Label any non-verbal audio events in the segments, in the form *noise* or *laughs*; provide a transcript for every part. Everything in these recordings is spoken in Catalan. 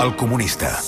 El comunista.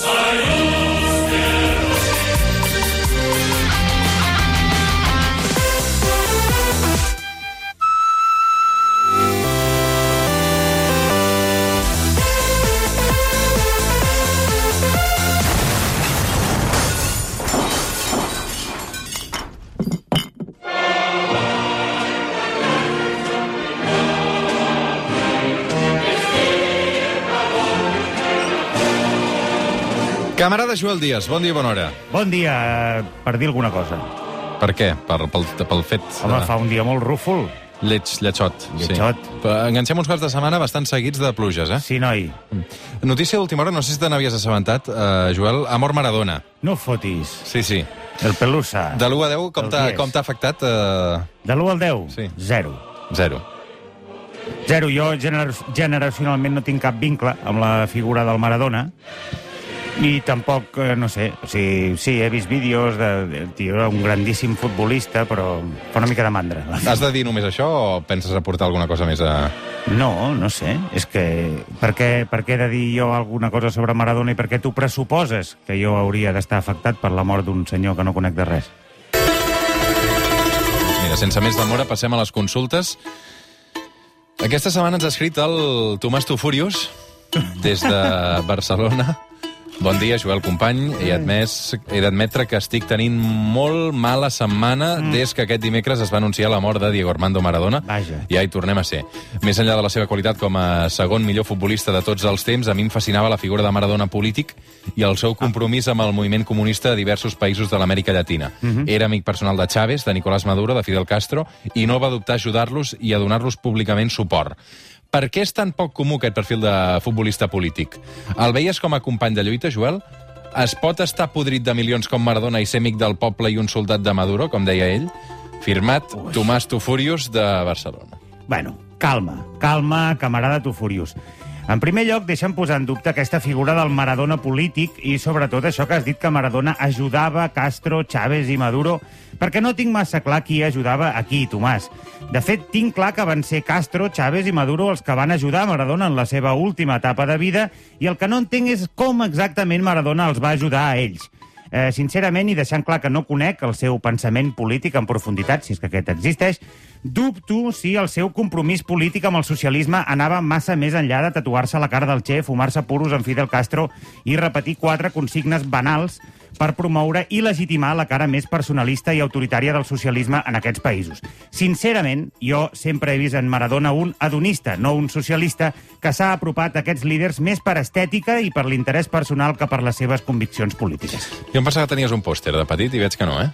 Camarada Joel Díaz, bon dia i bona hora. Bon dia, per dir alguna cosa. Per què? Per, pel, pel fet... Home, de- fa un dia molt rúfol. Lleig, lletxot. Lletxot. Sí. Enganxem uns caps de setmana bastant seguits de pluges, eh? Sí, noi. Notícia d'última hora, no sé si te n'havies assabentat, eh, Joel, ha mort Maradona. No fotis. Sí, sí. El pelusa. De l'1 a 10, com El t'ha dies. com t'ha afectat? Eh, De l'1 al 10? Sí. Zero. zero. Zero. Jo gener generacionalment no tinc cap vincle amb la figura del Maradona i tampoc, eh, no sé, o sigui, sí, he vist vídeos de, de tio, era un grandíssim futbolista, però fa una mica de mandra. Has de dir només això o penses aportar alguna cosa més a... No, no sé. És que per què, per què he de dir jo alguna cosa sobre Maradona i per què tu pressuposes que jo hauria d'estar afectat per la mort d'un senyor que no conec de res? Mira, sense més demora, passem a les consultes. Aquesta setmana ens ha escrit el Tomàs Tufurius, des de Barcelona. Bon dia, Joel Company. He, admès, he d'admetre que estic tenint molt mala setmana mm. des que aquest dimecres es va anunciar la mort de Diego Armando Maradona. Vaja. Ja hi tornem a ser. Més enllà de la seva qualitat com a segon millor futbolista de tots els temps, a mi em fascinava la figura de Maradona polític i el seu compromís amb el moviment comunista de diversos països de l'Amèrica Llatina. Era amic personal de Chávez, de Nicolás Maduro, de Fidel Castro, i no va dubtar a ajudar-los i a donar-los públicament suport. Per què és tan poc comú aquest perfil de futbolista polític? El veies com a company de lluita, Joel? Es pot estar podrit de milions com Maradona i ser amic del poble i un soldat de Maduro, com deia ell? Firmat Tomàs Tufurius, de Barcelona. Bueno, calma, calma, camarada tu furiós. En primer lloc, deixa'm posar en dubte aquesta figura del Maradona polític i sobretot això que has dit que Maradona ajudava Castro, Chávez i Maduro, perquè no tinc massa clar qui ajudava a qui, Tomàs. De fet, tinc clar que van ser Castro, Chávez i Maduro els que van ajudar Maradona en la seva última etapa de vida i el que no entenc és com exactament Maradona els va ajudar a ells. Eh, sincerament, i deixant clar que no conec el seu pensament polític en profunditat, si és que aquest existeix, dubto si el seu compromís polític amb el socialisme anava massa més enllà de tatuar-se la cara del Che, fumar-se puros amb Fidel Castro i repetir quatre consignes banals per promoure i legitimar la cara més personalista i autoritària del socialisme en aquests països. Sincerament, jo sempre he vist en Maradona un adonista, no un socialista, que s'ha apropat a aquests líders més per estètica i per l'interès personal que per les seves conviccions polítiques. Jo em pensava que tenies un pòster de petit i veig que no, eh?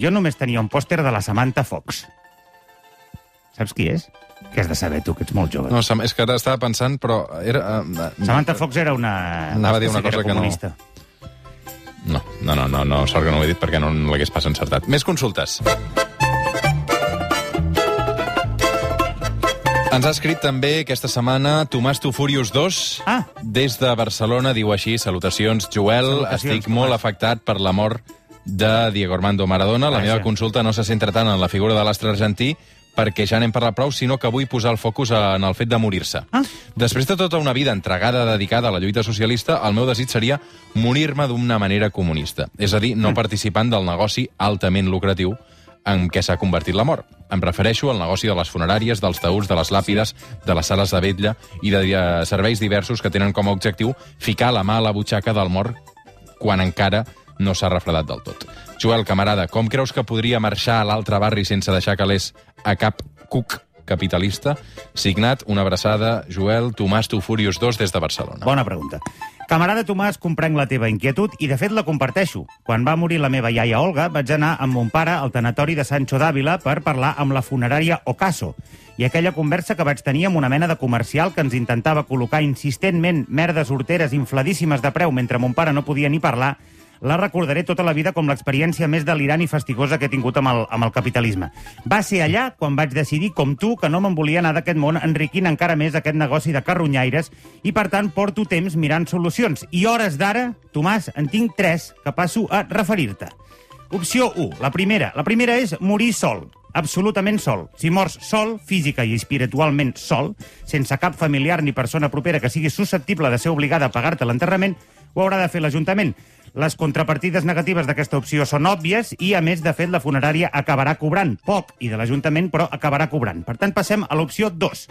Jo només tenia un pòster de la Samantha Fox. Saps qui és? Que has de saber tu, que ets molt jove. No, és que ara estava pensant, però era... Uh, Samantha Fox era una... Anava a dir una cosa que no. No, no, no, no, no, sort que no ho he dit perquè no l'hagués pas encertat. Més consultes. Ens ha escrit també aquesta setmana Tomàs Tufurius 2, Ah. des de Barcelona, diu així, salutacions, Joel, Salutacions, estic molt Tomàs. afectat per la mort de Diego Armando Maradona. La Vaja. meva consulta no se centra tant en la figura de l'astre argentí, perquè ja n'hem parlat prou, sinó que vull posar el focus en el fet de morir-se. Ah. Després de tota una vida entregada, dedicada a la lluita socialista, el meu desig seria morir-me d'una manera comunista. És a dir, no participant del negoci altament lucratiu en què s'ha convertit la mort. Em refereixo al negoci de les funeràries, dels taüts, de les làpides, de les sales de vetlla i de eh, serveis diversos que tenen com a objectiu ficar la mà a la butxaca del mort quan encara no s'ha refredat del tot. Joel, camarada, com creus que podria marxar a l'altre barri sense deixar calés a cap cuc capitalista? Signat, una abraçada, Joel, Tomàs Tufurius 2 des de Barcelona. Bona pregunta. Camarada Tomàs, comprenc la teva inquietud i, de fet, la comparteixo. Quan va morir la meva iaia Olga, vaig anar amb mon pare al tanatori de Sancho d'Àvila per parlar amb la funerària Ocaso. I aquella conversa que vaig tenir amb una mena de comercial que ens intentava col·locar insistentment merdes horteres infladíssimes de preu mentre mon pare no podia ni parlar, la recordaré tota la vida com l'experiència més delirant i fastigosa que he tingut amb el, amb el capitalisme. Va ser allà quan vaig decidir, com tu, que no me'n volia anar d'aquest món enriquint encara més aquest negoci de carronyaires i, per tant, porto temps mirant solucions. I hores d'ara, Tomàs, en tinc tres que passo a referir-te. Opció 1, la primera. La primera és morir sol. absolutament sol. Si mors sol, física i espiritualment sol, sense cap familiar ni persona propera que sigui susceptible de ser obligada a pagar-te l'enterrament, ho haurà de fer l'Ajuntament. Les contrapartides negatives d'aquesta opció són òbvies i, a més, de fet, la funerària acabarà cobrant poc, i de l'Ajuntament, però acabarà cobrant. Per tant, passem a l'opció 2.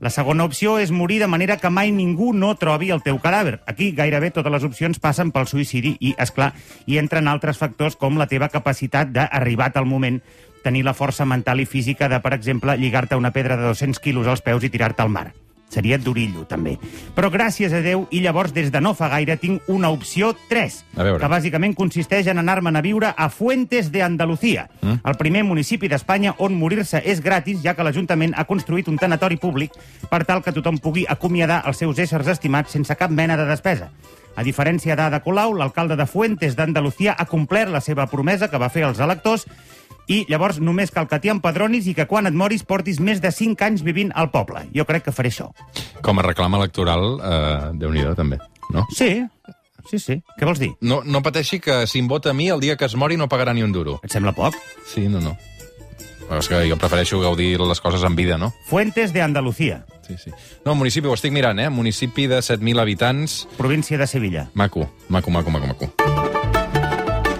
La segona opció és morir de manera que mai ningú no trobi el teu cadàver. Aquí gairebé totes les opcions passen pel suïcidi i, és clar, hi entren altres factors com la teva capacitat d'arribat al moment tenir la força mental i física de, per exemple, lligar-te una pedra de 200 quilos als peus i tirar-te al mar. Seria d'orillo, també. Però gràcies a Déu, i llavors des de no fa gaire tinc una opció 3, A veure. que bàsicament consisteix en anar-me'n a viure a Fuentes de Andalucía, mm? el primer municipi d'Espanya on morir-se és gratis, ja que l'Ajuntament ha construït un tanatori públic per tal que tothom pugui acomiadar els seus éssers estimats sense cap mena de despesa. A diferència d'Ada Colau, l'alcalde de Fuentes d'Andalucía ha complert la seva promesa que va fer als electors i llavors només cal que t'hi empadronis i que quan et moris portis més de 5 anys vivint al poble. Jo crec que faré això. Com a reclam electoral, eh, déu nhi també, no? Sí, sí, sí. Què vols dir? No, no pateixi que si em vota a mi, el dia que es mori no pagarà ni un duro. Et sembla poc? Sí, no, no. Però és que jo prefereixo gaudir les coses en vida, no? Fuentes de Andalucía, Sí, sí. No, municipi, ho estic mirant, eh? Municipi de 7.000 habitants. província de Sevilla. Maco, maco, maco, maco, maco.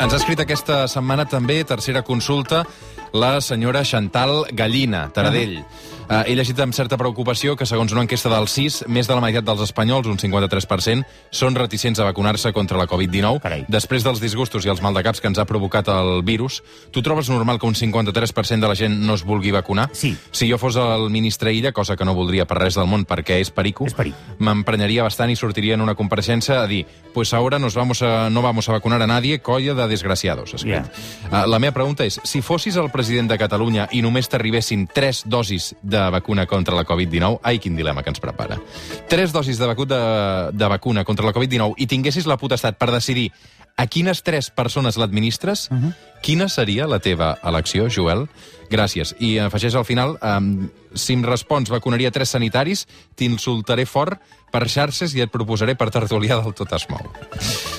Ens ha escrit aquesta setmana també, tercera consulta, la senyora Chantal Gallina, Taradell. Uh, he llegit amb certa preocupació que, segons una enquesta del CIS, més de la meitat dels espanyols, un 53%, són reticents a vacunar-se contra la Covid-19. Carai. Després dels disgustos i els maldecaps que ens ha provocat el virus, tu trobes normal que un 53% de la gent no es vulgui vacunar? Sí. Si jo fos el ministre Illa, cosa que no voldria per res del món perquè és perico, perico. m'emprenyaria bastant i sortiria en una compareixença a dir pues ahora nos vamos a, no vamos a vacunar a nadie, colla de desgraciados. Ja. Uh, la meva pregunta és, si fossis el president de Catalunya i només t'arribessin tres dosis de vacuna contra la Covid-19, ai, quin dilema que ens prepara. Tres dosis de, vacu de, de vacuna contra la Covid-19 i tinguessis la potestat per decidir a quines tres persones l'administres, uh -huh. quina seria la teva elecció, Joel? Gràcies. I afegeix al final, um, si em respons vacunaria tres sanitaris, t'insultaré fort per xarxes i et proposaré per tertulià del Tot es mou.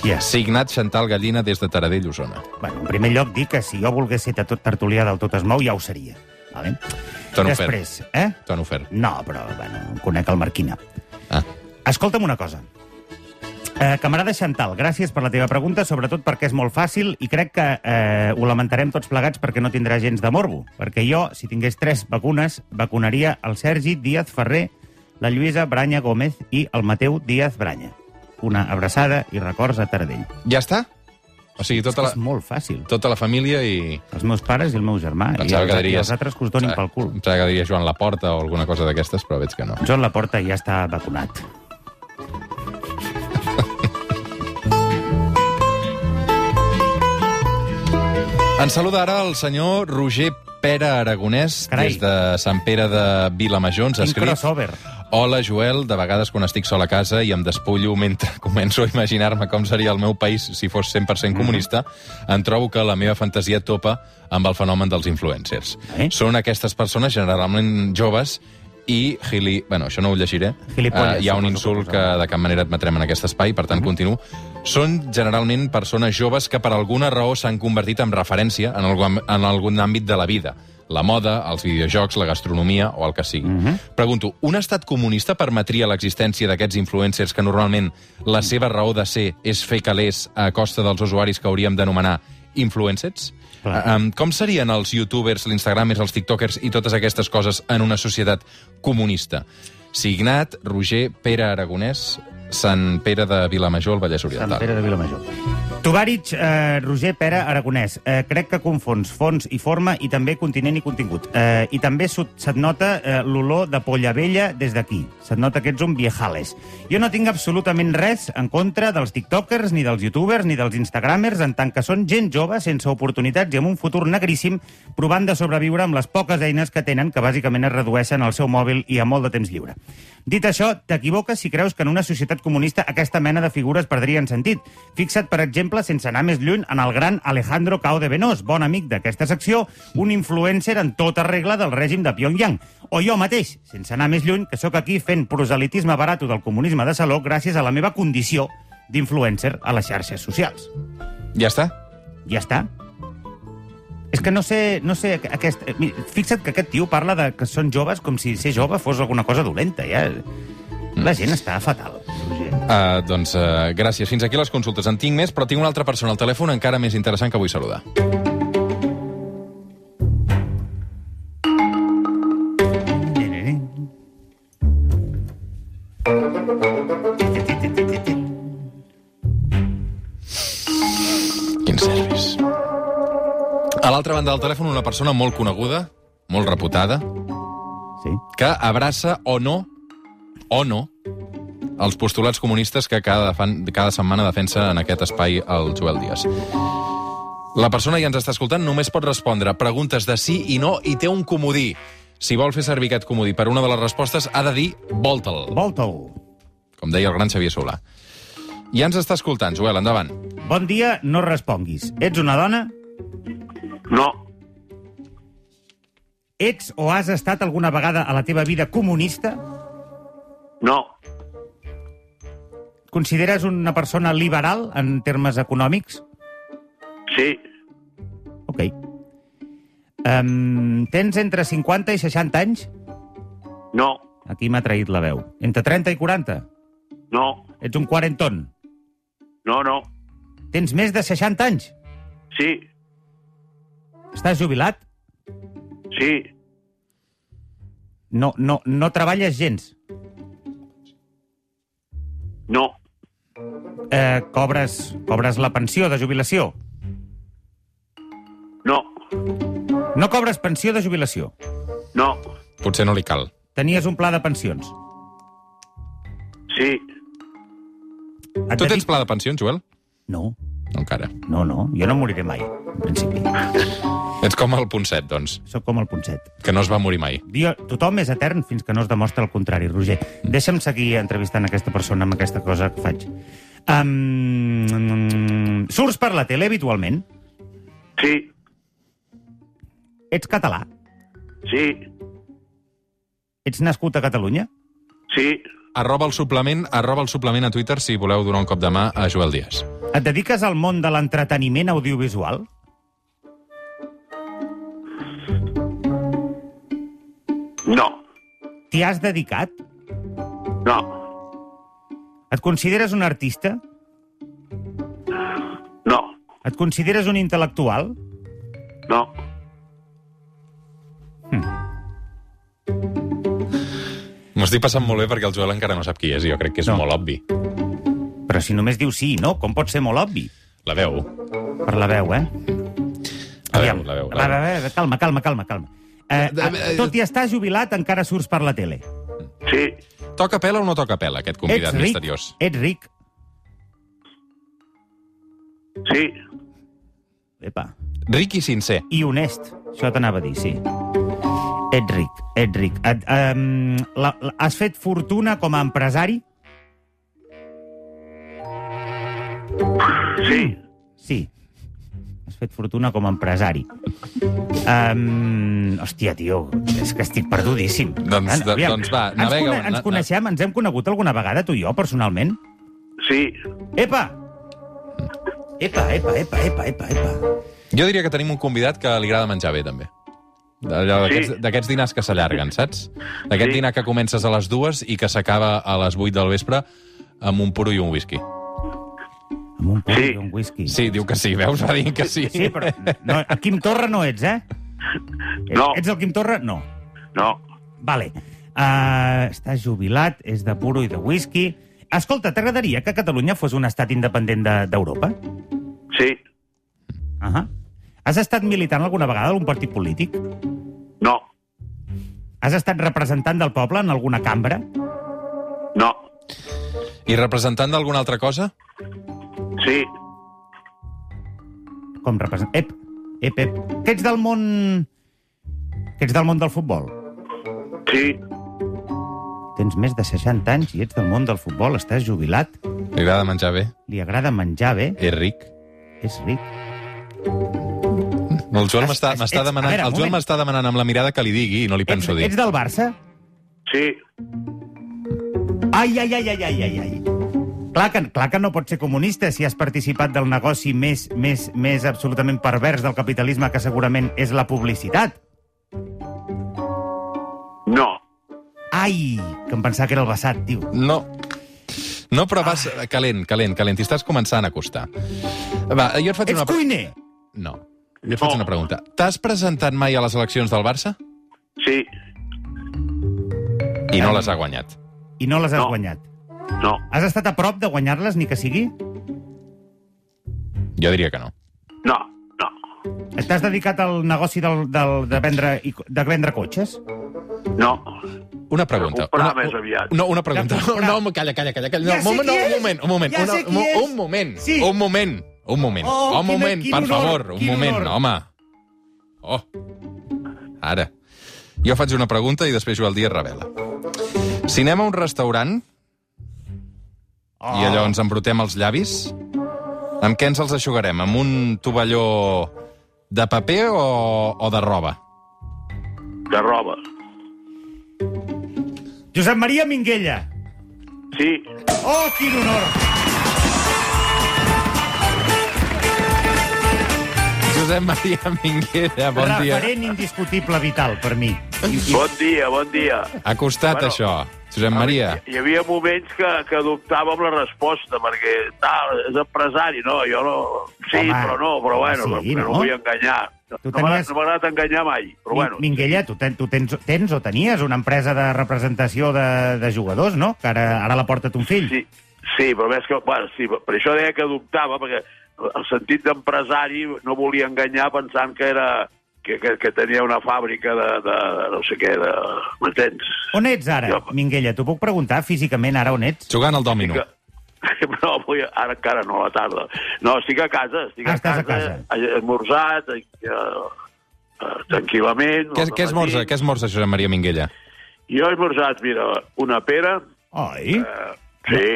Yes. Signat Chantal Gallina des de Taradell, Osona. Bueno, en primer lloc, dic que si jo volgués ser tertulià del Tot es mou, ja ho seria. Vale? T'han ofert. Després, eh? T'han ofert. No, però, bueno, conec el Marquina. Ah. Escolta'm una cosa. Eh, camarada Chantal, gràcies per la teva pregunta, sobretot perquè és molt fàcil i crec que eh, ho lamentarem tots plegats perquè no tindrà gens de morbo. Perquè jo, si tingués tres vacunes, vacunaria el Sergi Díaz Ferrer, la Lluïsa Branya Gómez i el Mateu Díaz Branya. Una abraçada i records a Taradell. Ja està? O sigui, És, tota que la, és molt fàcil. tota la família i... Els meus pares i el meu germà. I els, que i diries... els altres que us donin pel cul. Pensava que diries Joan Laporta o alguna cosa d'aquestes, però veig que no. Joan Laporta ja està vacunat. Ens saluda ara el senyor Roger Pere Aragonès, Carai. des de Sant Pere de Vilamajor. Ens ha escrit... crossover. Hola, Joel. De vegades, quan estic sol a casa i em despullo mentre *laughs* començo a imaginar-me com seria el meu país si fos 100% comunista, em trobo que la meva fantasia topa amb el fenomen dels influencers. Eh? Són aquestes persones generalment joves i gili... Bueno, això no ho llegiré. Gilipolles, Eh, hi ha un insult que de cap manera admetrem en aquest espai, per tant, continuo. Són generalment persones joves que per alguna raó s'han convertit en referència en algun, en algun àmbit de la vida. La moda, els videojocs, la gastronomia o el que sigui. Pregunto, un estat comunista permetria l'existència d'aquests influencers que normalment la seva raó de ser és fer calés a costa dels usuaris que hauríem d'anomenar influencers? Clar. Um, com serien els youtubers, l'instagramers, els tiktokers i totes aquestes coses en una societat comunista? Signat Roger Pere Aragonès, Sant Pere de Vilamajor, al Vallès Sant Oriental. Pere de Vilamajor. Tubàric, eh, Roger Pere Aragonès. Eh, crec que confons fons i forma i també continent i contingut. Eh, I també se't nota eh, l'olor de polla vella des d'aquí. Se't nota que ets un viejales. Jo no tinc absolutament res en contra dels tiktokers, ni dels youtubers, ni dels instagramers, en tant que són gent jove, sense oportunitats i amb un futur negríssim, provant de sobreviure amb les poques eines que tenen, que bàsicament es redueixen al seu mòbil i a molt de temps lliure. Dit això, t'equivoques si creus que en una societat comunista aquesta mena de figures perdrien sentit. Fixa't, per exemple, sense anar més lluny, en el gran Alejandro Cao de Benós, bon amic d'aquesta secció, un influencer en tota regla del règim de Pyongyang. O jo mateix, sense anar més lluny, que sóc aquí fent proselitisme barato del comunisme de saló gràcies a la meva condició d'influencer a les xarxes socials. Ja està? Ja està. És que no sé... No sé aquest, mira, fixa't que aquest tio parla de que són joves com si ser jove fos alguna cosa dolenta, ja. La gent està fatal. Uh, doncs uh, gràcies. Fins aquí les consultes. En tinc més, però tinc una altra persona al telèfon encara més interessant que vull saludar. A l'altra banda del telèfon, una persona molt coneguda, molt reputada, Sí. que abraça o no, o no, els postulats comunistes que cada, fan, cada setmana defensa en aquest espai el Joel Díaz. La persona que ens està escoltant només pot respondre preguntes de sí i no i té un comodí. Si vol fer servir aquest comodí per una de les respostes, ha de dir volta'l, Volta-ho. com deia el gran Xavier Solà. Ja ens està escoltant, Joel, endavant. Bon dia, no responguis. Ets una dona? No, Ets o has estat alguna vegada a la teva vida comunista? no, Consideres una persona liberal en termes econòmics? sí, Ok. Um, tens entre 50 i 60 anys? no, Aquí m'ha traït la veu. Entre 30 i 40? no, Ets un quarenton. no, no, Tens més de 60 anys? sí, Estàs jubilat? sí, No, no, no treballes gens. no, Eh, cobres, cobres la pensió de jubilació? no, No cobres pensió de jubilació. no, Potser no li cal. Tenies un pla de pensions. sí, Et Tu tens pla de pensions, Joel? No, No encara. no, no. Jo no moriré mai, en principi. *laughs* Ets com el Ponset, doncs, Soc com el Ponset. que no es va morir mai. Jo, tothom és etern fins que no es demostra el contrari, Roger. Deixa'm seguir entrevistant aquesta persona amb aquesta cosa que faig. Um, surts per la tele habitualment? sí, Ets català? sí, Ets nascut a Catalunya? sí, Arroba el suplement, arroba el suplement a Twitter si voleu donar un cop de mà a Joel Díaz. Et dediques al món de l'entreteniment audiovisual? no, T'hi has dedicat? no, Et consideres un artista? no, Et consideres un intel·lectual? no, M'ho estic passant molt bé perquè el Joel encara no sap qui és i jo crec que és No. molt obvi. Però si només dius sí i no, com pot ser molt obvi? La veu. Per la veu, eh? La Aviam. veu, la veu. La va, veu. va, calma, calma, calma, calma. Eh, Eh, eh, tot i estar jubilat, encara surts per la tele. sí, Toca pela o no toca pela, aquest convidat ets ric, misteriós? ets ric. sí, Epa. Ric i sincer. I honest, això t'anava a dir, sí. Ets ric, ets ric. Et, um, la, la, has fet fortuna com a empresari? sí, Sí. Fet fortuna com a empresari. Um, hòstia, tio, és que estic perdudíssim. Doncs- Ah, aviam, doncs va, ens, navega, ens na- coneixem, ens hem conegut alguna vegada, tu i jo, personalment? sí, Epa! Epa, epa, epa, epa, epa, epa. Jo diria que tenim un convidat que li agrada menjar bé, també. D'aquests Sí. d'aquests dinars que s'allarguen, saps? D'aquest Sí. dinar que comences a les dues i que s'acaba a les 8 del vespre amb un puro i un whisky. Amb un puro Sí. i un whisky. Sí, diu que sí, veus? Va dir que sí. Sí, però no, el Quim Torra no ets, eh? No. Ets el Quim Torra? No. no, Vale. Uh, estàs jubilat, és de puro i de whisky. Escolta, t'agradaria que Catalunya fos un estat independent de- d'Europa? sí, Uh -huh. Has estat militant alguna vegada en un partit polític? no, Has estat representant del poble en alguna cambra? no, I representant d'alguna altra cosa? Sí, Com representant... Ep, ep, ep. Que ets del món... Que ets del món del futbol? sí, Tens més de 60 anys i ets del món del futbol, estàs jubilat, Li agrada menjar bé? li agrada menjar bé, És ric? és ric. No, el Joel Es- m'està ets- demanant, veure, el Joel moment. m'està demanant amb la mirada que li digui i no li Ets, penso dir. ets del Barça? sí, Ai, ai, ai, ai, ai, ai, ai. Clar que, clar que no pot ser comunista si has participat del negoci més, més, més absolutament pervers del capitalisme, que segurament és la publicitat. No. Ai, que em pensava que era el vessat, tio. No. No, però vas... Calent, calent, calent. T'hi estàs començant a acostar. Va, jo et faig Ets una... pre- cuiner! No. Jo et faig No. una pregunta. T'has presentat mai a les eleccions del Barça? Sí. I no les ha guanyat. I no les has No. guanyat. No. Has estat a prop de guanyar-les, ni que sigui? Jo diria que no. No. No. T'has dedicat al negoci del, del, de, vendre, de vendre cotxes? No. Una pregunta. Una, més aviat. No, una pregunta. No, *laughs* no, calla, calla, calla. calla. Ja No, sé un moment, no, un moment, un moment. Ja una, sé qui un, és. un moment, Sí. un moment, un moment. Oh, un moment, quin per honor, favor, un quin moment, honor. home. Oh, ara. Jo faig una pregunta i després Joel Díaz revela. Si anem a un restaurant Oh. i allò ens embrutem els llavis, amb què ens els aixugarem? Amb un tovalló de paper o, o de roba? De roba. Josep Maria Minguella. Sí. Oh, quin honor! Josep Maria Minguella, bon dia. Referent indiscutible vital per mi. Bon dia, bon dia. Ha costat, Bueno. això. Josep Maria. Hi havia moments que, que dubtava amb la resposta, perquè tal, és empresari, no, jo no... Sí, Home, però no, però bueno, sí, sí, no, no? vull enganyar. Tu No tenies- no m'ha agradat enganyar mai, però bueno. Minguella, tu, ten, tu tens, tens o tenies una empresa de representació de, de jugadors, no? Que ara, ara la porta ton fill. Sí, sí, però més que... Bueno, sí, per això deia que dubtava, perquè el sentit d'empresari no volia enganyar pensant que era que, que, que tenia una fàbrica de, de, de no sé què, de... M'entens? On ets ara, Jo- Minguella? T'ho puc preguntar físicament ara on ets? Jugant al dòmino. Que... *laughs* No, avui, ara encara no, a la tarda. No, estic a casa, estic Ah, a estàs a casa, casa. esmorzat, eh, eh, tranquil·lament. Què, què esmorza? Què esmorza, Josep Maria Minguella? Jo he esmorzat, mira, una pera, Oi? eh, sí,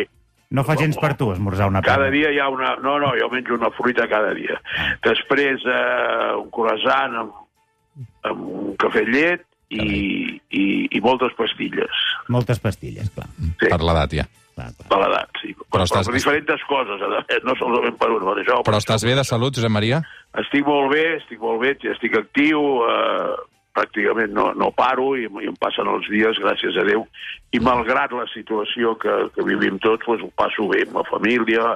No fa gens per tu esmorzar una cada pera. dia hi ha una... No, no, jo menjo una fruita cada dia. Després eh, un croissant amb, amb un cafè llet i, i, i moltes pastilles. Moltes pastilles, clar. Sí, Per l'edat, ja. clar, clar. per l'edat, sí. Però Per, estàs- per diferents coses, no solament per una, per això. Però estàs bé de salut, Josep Maria? Estic molt bé, estic molt bé, estic actiu, eh, pràcticament no, no paro i, i em passen els dies, gràcies a Déu. I malgrat la situació que, que vivim tots, doncs ho passo bé amb la família,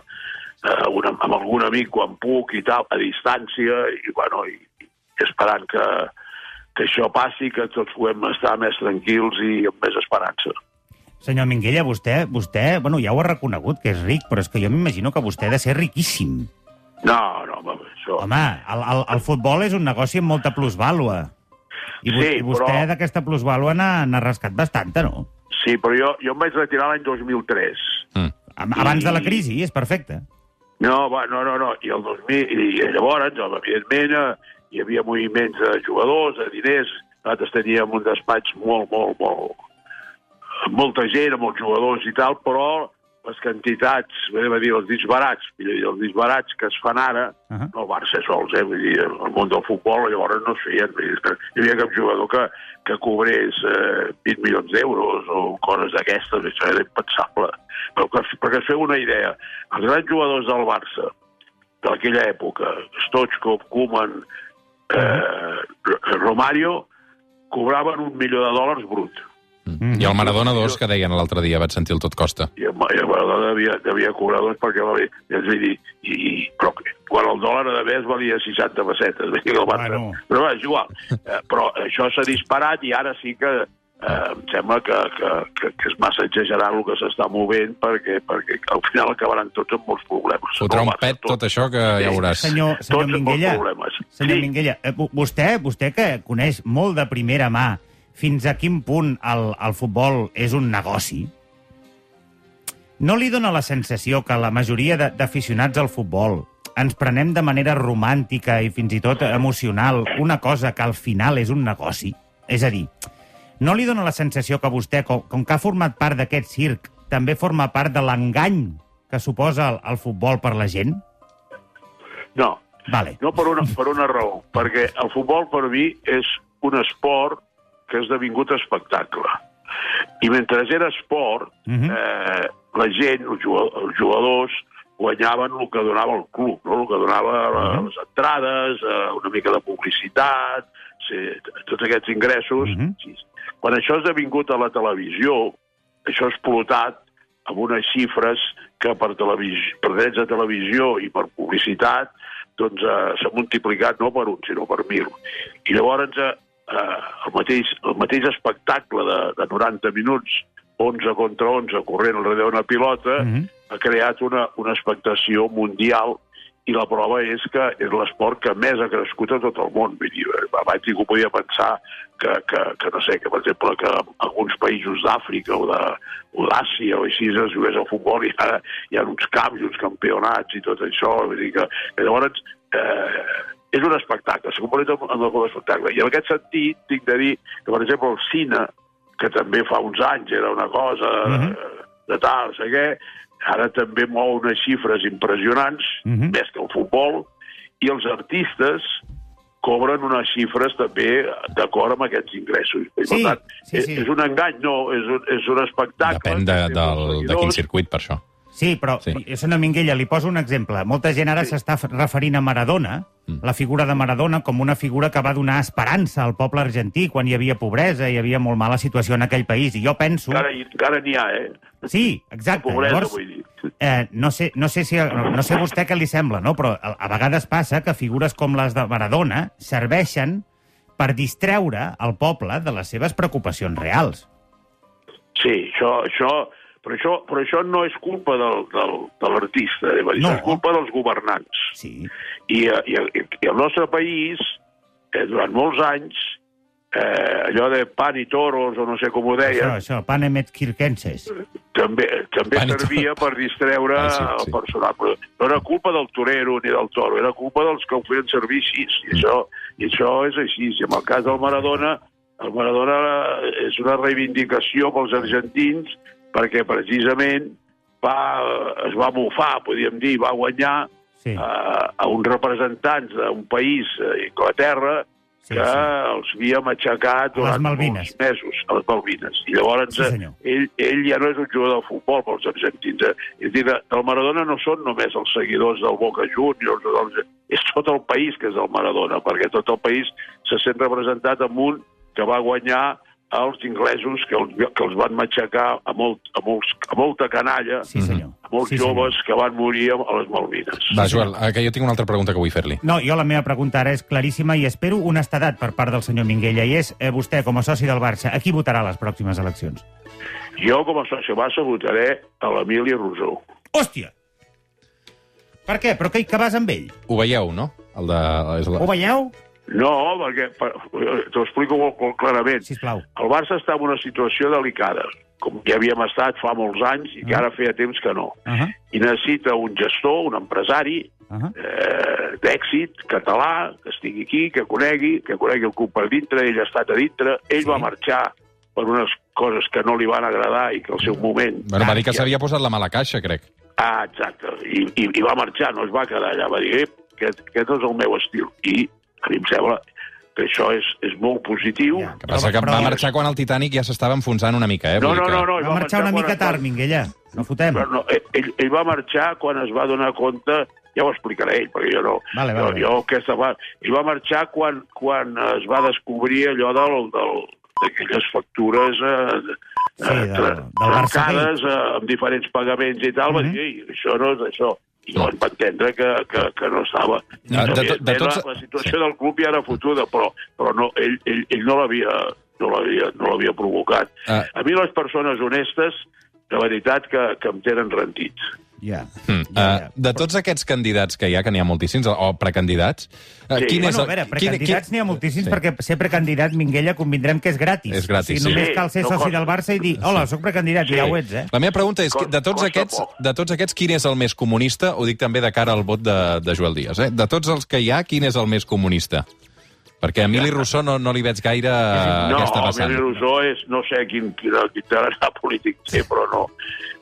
eh, una, amb algun amic quan puc i tal, a distància, i, bueno, i, i esperant que, que això passi, que tots puguem estar més tranquils i amb més esperança. Senyor Minguella, vostè, vostè, bueno, ja ho ha reconegut, que és ric, però és que jo m'imagino que vostè ha de ser riquíssim. No, no, home, això... Home, el, el, el futbol és un negoci amb molta plusvàlua. I, Sí, i vostè però- d'aquesta plusvàlua n'ha n'ha rascat bastanta, no? Sí, però jo, jo em vaig retirar l'any 2003. Mm. Ab- Abans de la crisi, és perfecte. No, va, no, no, no. I el 2000, i llavors, evidentment, hi havia moviments de jugadors, de diners. Nosaltres teníem un despatx molt, molt, molt... molta gent, molts jugadors i tal, però les quantitats, bé, va dir, els disbarats, millor dir, els disbarats que es fan ara, Uh -huh. no el Barça sols, eh? Vull dir, el món del futbol llavors no es feien. Dir, que hi havia cap jugador que, que cobrés eh, 20 milions d'euros o coses d'aquestes, això era impensable. Però que, perquè es feu una idea, els grans jugadors del Barça d'aquella època, Stoichkov, Koeman, eh, Romario, cobraven un milió de dòlars brut. I el Maradona 2, que deien l'altre dia, vaig sentir el tot costa. I el, i el Maradona devia, devia cobrar doncs perquè valia, és a dir, i, i, però que- quan el dòlar de més valia 60 pessetes. *laughs* El Barça, Bueno. Però bé, és igual. Eh, però això s'ha disparat i ara sí que eh, em sembla que, que, que, que és massa exagerat el que s'està movent perquè, perquè al final acabaran tots amb molts problemes. Fotrà un pet tot això que ja veuràs. Senyor, senyor Tots Minguella, problemes. senyor Sí. Minguella eh, vo- vostè, vostè que coneix molt de primera mà fins a quin punt el, el futbol és un negoci, no li dóna la sensació que la majoria de- d'aficionats al futbol ens prenem de manera romàntica i fins i tot emocional una cosa que al final és un negoci? És a dir, no li dóna la sensació que vostè, com, com que ha format part d'aquest circ, també forma part de l'engany que suposa el, el futbol per la gent? No, Vale. No per una, per una raó, perquè el futbol per mi és un esport que ha esdevingut espectacle. I mentre era esport, Mhm. eh, la gent, els jugado- els jugadors, guanyaven el que donava el club, no? el que donava Mhm. les entrades, eh, una mica de publicitat, sí, tots aquests ingressos. Mhm. sí. Quan això ha esdevingut a la televisió, això ha explotat amb unes xifres que per, televisió, per drets de televisió i per publicitat doncs eh, s'ha multiplicat no per un, sinó per mil. I llavors eh, eh, el, mateix, el mateix espectacle de, de 90 minuts, 11 contra 11, corrent al darrere d'una pilota, Mhm. ha creat una, una expectació mundial i la prova és que és l'esport que més ha crescut a tot el món. Vull dir, eh, abans ningú podia pensar que, que, que no sé, que per exemple que alguns països d'Àfrica o de- o d'Àsia o així es jugués al futbol i ara hi ha uns camps uns campionats i tot això. Vull dir que, que llavors eh, és un espectacle, s'ha convertit en, en un espectacle. I en aquest sentit tinc de dir que, per exemple, el cine, que també fa uns anys era una cosa Mhm. de tal, no sé què, ara també mou unes xifres impressionants, Mhm. més que el futbol, i els artistes cobren unes xifres també d'acord amb aquests ingressos. I, Sí, per tant, sí, és, sí. és un engany, no, és un, és un espectacle. Depèn de, del, de quin circuit, per això. Sí, però, Sí. sí. senyor Minguella, li poso un exemple. Molta gent ara s'està f- referint a Maradona. La figura de Maradona, com una figura que va donar esperança al poble argentí quan hi havia pobresa, hi havia molt mala situació en aquell país. I jo penso... Encara, encara n'hi ha, eh? Sí, exacte. Pobresa, Llavors, vull dir. eh, no, sé, no, sé si, no, no sé vostè què li sembla, no? però a, a vegades passa que figures com les de Maradona serveixen per distreure el poble de les seves preocupacions reals. Sí, això, això, però, això, però això no és culpa del, del, de l'artista, eh? No. és culpa dels governants. Sí. I, eh, i, i el nostre país, eh, durant molts anys, eh, allò de pan i toros, o no sé com ho Això, deia, això, panemet kirkenses. també, també Pan servia per distreure Ah, sí, sí. el personal. Però no era culpa del torero ni del toro, era culpa dels que ho feien servir així. I, això, i això és així. I en el cas del Maradona, el Maradona és una reivindicació pels argentins perquè precisament va, es va bufar, podríem dir, va guanyar Sí, a, a uns representants d'un país, eh, Inglaterra, sí, que sí. els havíem aixecat A durant molts mesos, a les Malvines. I llavors Sí, eh, senyor. ell, ell ja no és un jugador de futbol pels argentins. Eh? És a dir, el Maradona no són només els seguidors del Boca Juniors, dels, és tot el país que és el Maradona, perquè tot el país se sent representat amb un que va guanyar els inglesos que els, que els van matxacar a, molt, a, molts, a molta canalla, Sí, senyor. a molts sí, senyor. joves que van morir a les Malvines. Va, Joel, eh, que jo tinc una altra pregunta que vull fer-li. No, jo la meva pregunta ara és claríssima i espero honestedat per part del senyor Minguella, i és, eh, vostè, com a soci del Barça, a qui votarà les pròximes eleccions? Jo, com a soci Barça, votaré a l'Emili Rosó. Hòstia! Per què? Però que, que vas amb ell? Ho veieu, no? El de... És la... Ho veieu? No, perquè per- t'ho explico molt, molt clarament. Sisplau. El Barça està en una situació delicada, com ja havíem estat fa molts anys i que ara feia temps que no. Uh -huh. I necessita un gestor, un empresari Uh -huh. eh, d'èxit, català, que estigui aquí, que conegui, que conegui el club per dintre, ell ha estat a dintre, ell Sí. va marxar per unes coses que no li van agradar i que al seu moment... Bueno, va dir que s'havia posat la mala caixa, crec. Ah, exacte. I, i, I va marxar, no es va quedar allà. Va dir, eh, aquest, aquest no és el meu estil. I a mi em sembla que això és, és molt positiu. Ja. Que passa que va marxar quan el Titanic ja s'estava enfonsant una mica, eh? No, no, que... no, no. ell Va marxar una mica es va- tard, Minguella. No fotem. Però no, ell- ell, va marxar quan es va donar compte, ja ho explicaré ell, perquè jo no... Vale, vale, jo, jo aquesta va, ell va marxar quan, quan es va descobrir allò del, del, d'aquelles factures eh, Sí, eh, Barça trencades eh, amb diferents pagaments i tal, va Mhm. dir, "Ei, això no és això. No. no. va entendre que, que, que no estava... Ah, de to- de tots- la, la situació del club ja era fotuda, però, però no, ell, ell, ell no l'havia no l'havia no provocat. Ah. A mi les persones honestes, de veritat, que, que em tenen rentit. Ja. Mm. Ja, ja. Uh, de tots aquests candidats que hi ha, que n'hi ha moltíssims, o precandidats, uh, Sí. quin és Bueno, el... a veure, quin- precandidats quin- n'hi ha moltíssims, Sí. perquè ser precandidat, Minguella, convindrem que és gratis. És gratis, O sigui, sí. només Sí, cal ser no soci del Barça i dir, hola, sóc precandidat, Sí. i ja ho ets, eh? La meva pregunta és, de tots, aquests, de tots aquests, quin és el més comunista? Ho dic també de cara al vot de, de Joel Díaz. Eh? De tots els que hi ha, quin és el més comunista? Perquè a Emili Rousseau no, no li veig gaire no, què està passant. Emili Rosó és, no sé quin, quin, quin tarannà polític té, però no.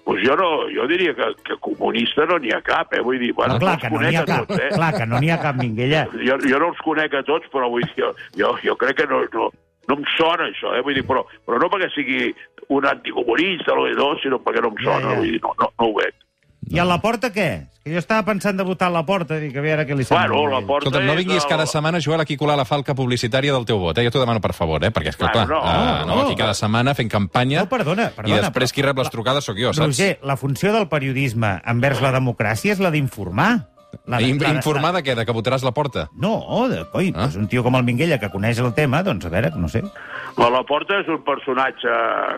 Pues jo, no, jo diria que, que comunista no n'hi ha cap, eh? Vull dir, bueno, Clar els que no n'hi ha cap, tots, eh? clar que no n'hi ha cap, Minguella. *laughs* Jo, jo no els conec a tots, però vull dir, jo, jo, crec que no, no, no em sona això, eh? Vull dir, però, però no perquè sigui un anticomunista o no, sinó perquè no em Ja, sona, ja. vull dir, no, no, no ho veig. I a la porta què? És que jo estava pensant de votar a la porta, dic, a veure què li sembla. Bueno, la porta Escolta'm, no vinguis el- cada setmana, Joel, aquí colar la falca publicitària del teu vot, eh? Jo t'ho demano per favor, eh? Perquè, és que, clar, no, eh, no, no. aquí cada setmana fent campanya... No, perdona, perdona, I després però- qui rep les trucades sóc jo, saps? Roger, la funció del periodisme envers la democràcia és la d'informar. La, In, la- informar de què? De que votaràs la porta? No, de, coi, Ah. doncs un tio com el Minguella que coneix el tema, doncs a veure, no sé. La Laporta és un personatge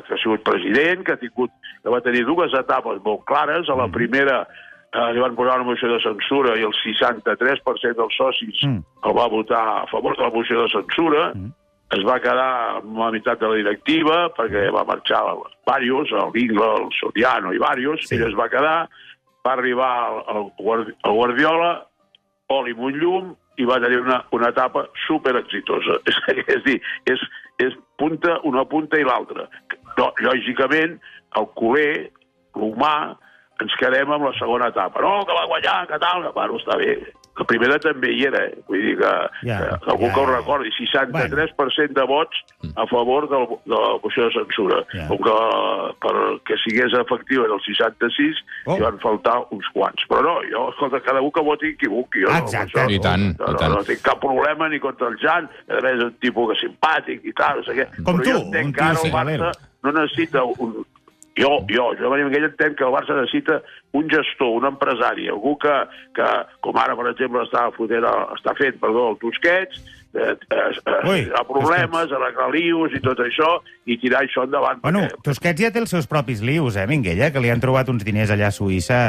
que ha sigut president, que ha tingut, que va tenir dues etapes molt clares. A la Mm. primera eh, li van posar una moció de censura i el 63% dels socis Mm. el va votar a favor de la moció de censura. Mm. Es va quedar amb la meitat de la directiva perquè va marxar varios, el Vingla, el Soriano i varios, Sí. ell es va quedar, va arribar el, el, Guardi- el Guardiola, oli amb un llum i va tenir una, una etapa super exitosa. És, *laughs* és dir, és, és punta, una punta i l'altra. No, lògicament, el culer, l'humà, ens quedem amb la segona etapa. No, que va guanyar, que tal, que bueno, està bé. La primera també hi era, eh? vull dir que, Ja, que algú ja, que ho recordi, 63% de vots a favor del, de la moció de censura. Ja. Com que perquè sigués efectiva del 66 Oh. hi van faltar uns quants. Però no, jo, escolta, cada un que voti equivoqui. Jo, no, Exacte. amb això I tant, no, i no, tant. no, tinc cap problema ni contra el Jan, a més és un tipus que simpàtic i tal, no sé què. Com Però tu, jo entenc un que ara tio el Barça no necessita un... Jo, jo, jo Maria Miguel entenc que el Barça necessita un gestor, un empresari, algú que, que com ara, per exemple, està, fotent, està fent perdó, el Tusquets, eh, eh, Ui, hi ha problemes, arreglar lius i tot això, i tirar això endavant. Bueno, perquè- Tusquets ja té els seus propis lius, eh, Minguella, que li han trobat uns diners allà a Suïssa.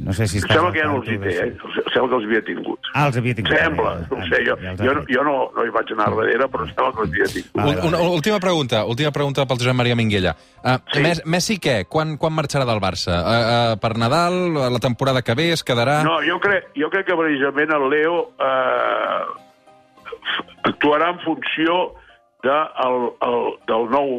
No sé si Em estàs... sembla que ja no els hi té, eh? Em sembla que els havia tingut. Ah, els havia tingut. Sembla, Ja, no sé, jo, ja jo, jo no, no hi vaig anar darrere, però em sembla que els havia tingut. Una, vale. última pregunta, última pregunta pel Josep Maria Minguella. Uh, Sí. Messi, Messi què? Quan, quan marxarà del Barça? Uh, uh, per Nadal? La temporada que ve? Es quedarà? No, jo crec, jo crec que precisament el Leo eh, actuarà en funció de, el, el, del, nou,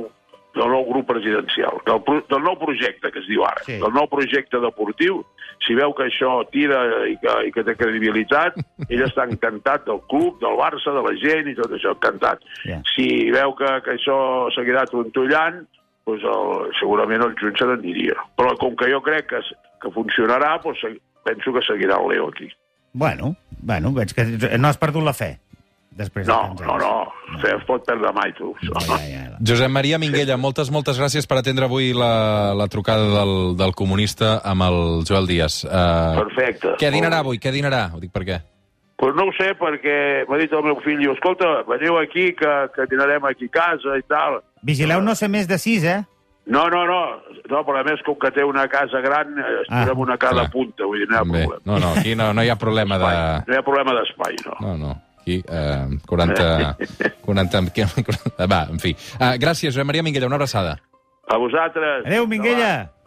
del nou grup presidencial, del, pro- del nou projecte que es diu ara, Sí. del nou projecte deportiu. Si veu que això tira i que, i que té credibilitat, *laughs* ell està encantat del club, del Barça, de la gent i tot això, encantat. Ja. Si veu que, que això seguirà trontollant, doncs el, segurament el juny se n'aniria. Però com que jo crec que, que funcionarà, doncs penso que seguirà el Leo aquí. Bueno, bueno, veig que no has perdut la fe. Després de No, no, no, no. es pot perdre mai, tu. Ja, ja, ja. Josep Maria Minguella, moltes, moltes gràcies per atendre avui la, la trucada del, del comunista amb el Joel Díaz. Uh, Perfecte. què dinarà avui? Què dinarà? Ho dic per què? Pues no ho sé, perquè m'ha dit el meu fill, escolta, veniu aquí, que, que dinarem aquí a casa i tal. Vigileu no ser més de sis, eh? No, no, no, no, però a més, com que té una casa gran, eh, estirem Ah, una a cada clar. punta, vull dir, no hi ha Bé, problema. no, no, aquí no, no hi ha problema de... Espai. No hi ha problema d'espai, no. No, no. Aquí, eh, 40... 40... *laughs* Va, en fi. Uh, gràcies, Josep Maria Minguella, una abraçada. A vosaltres. Adéu, Minguella!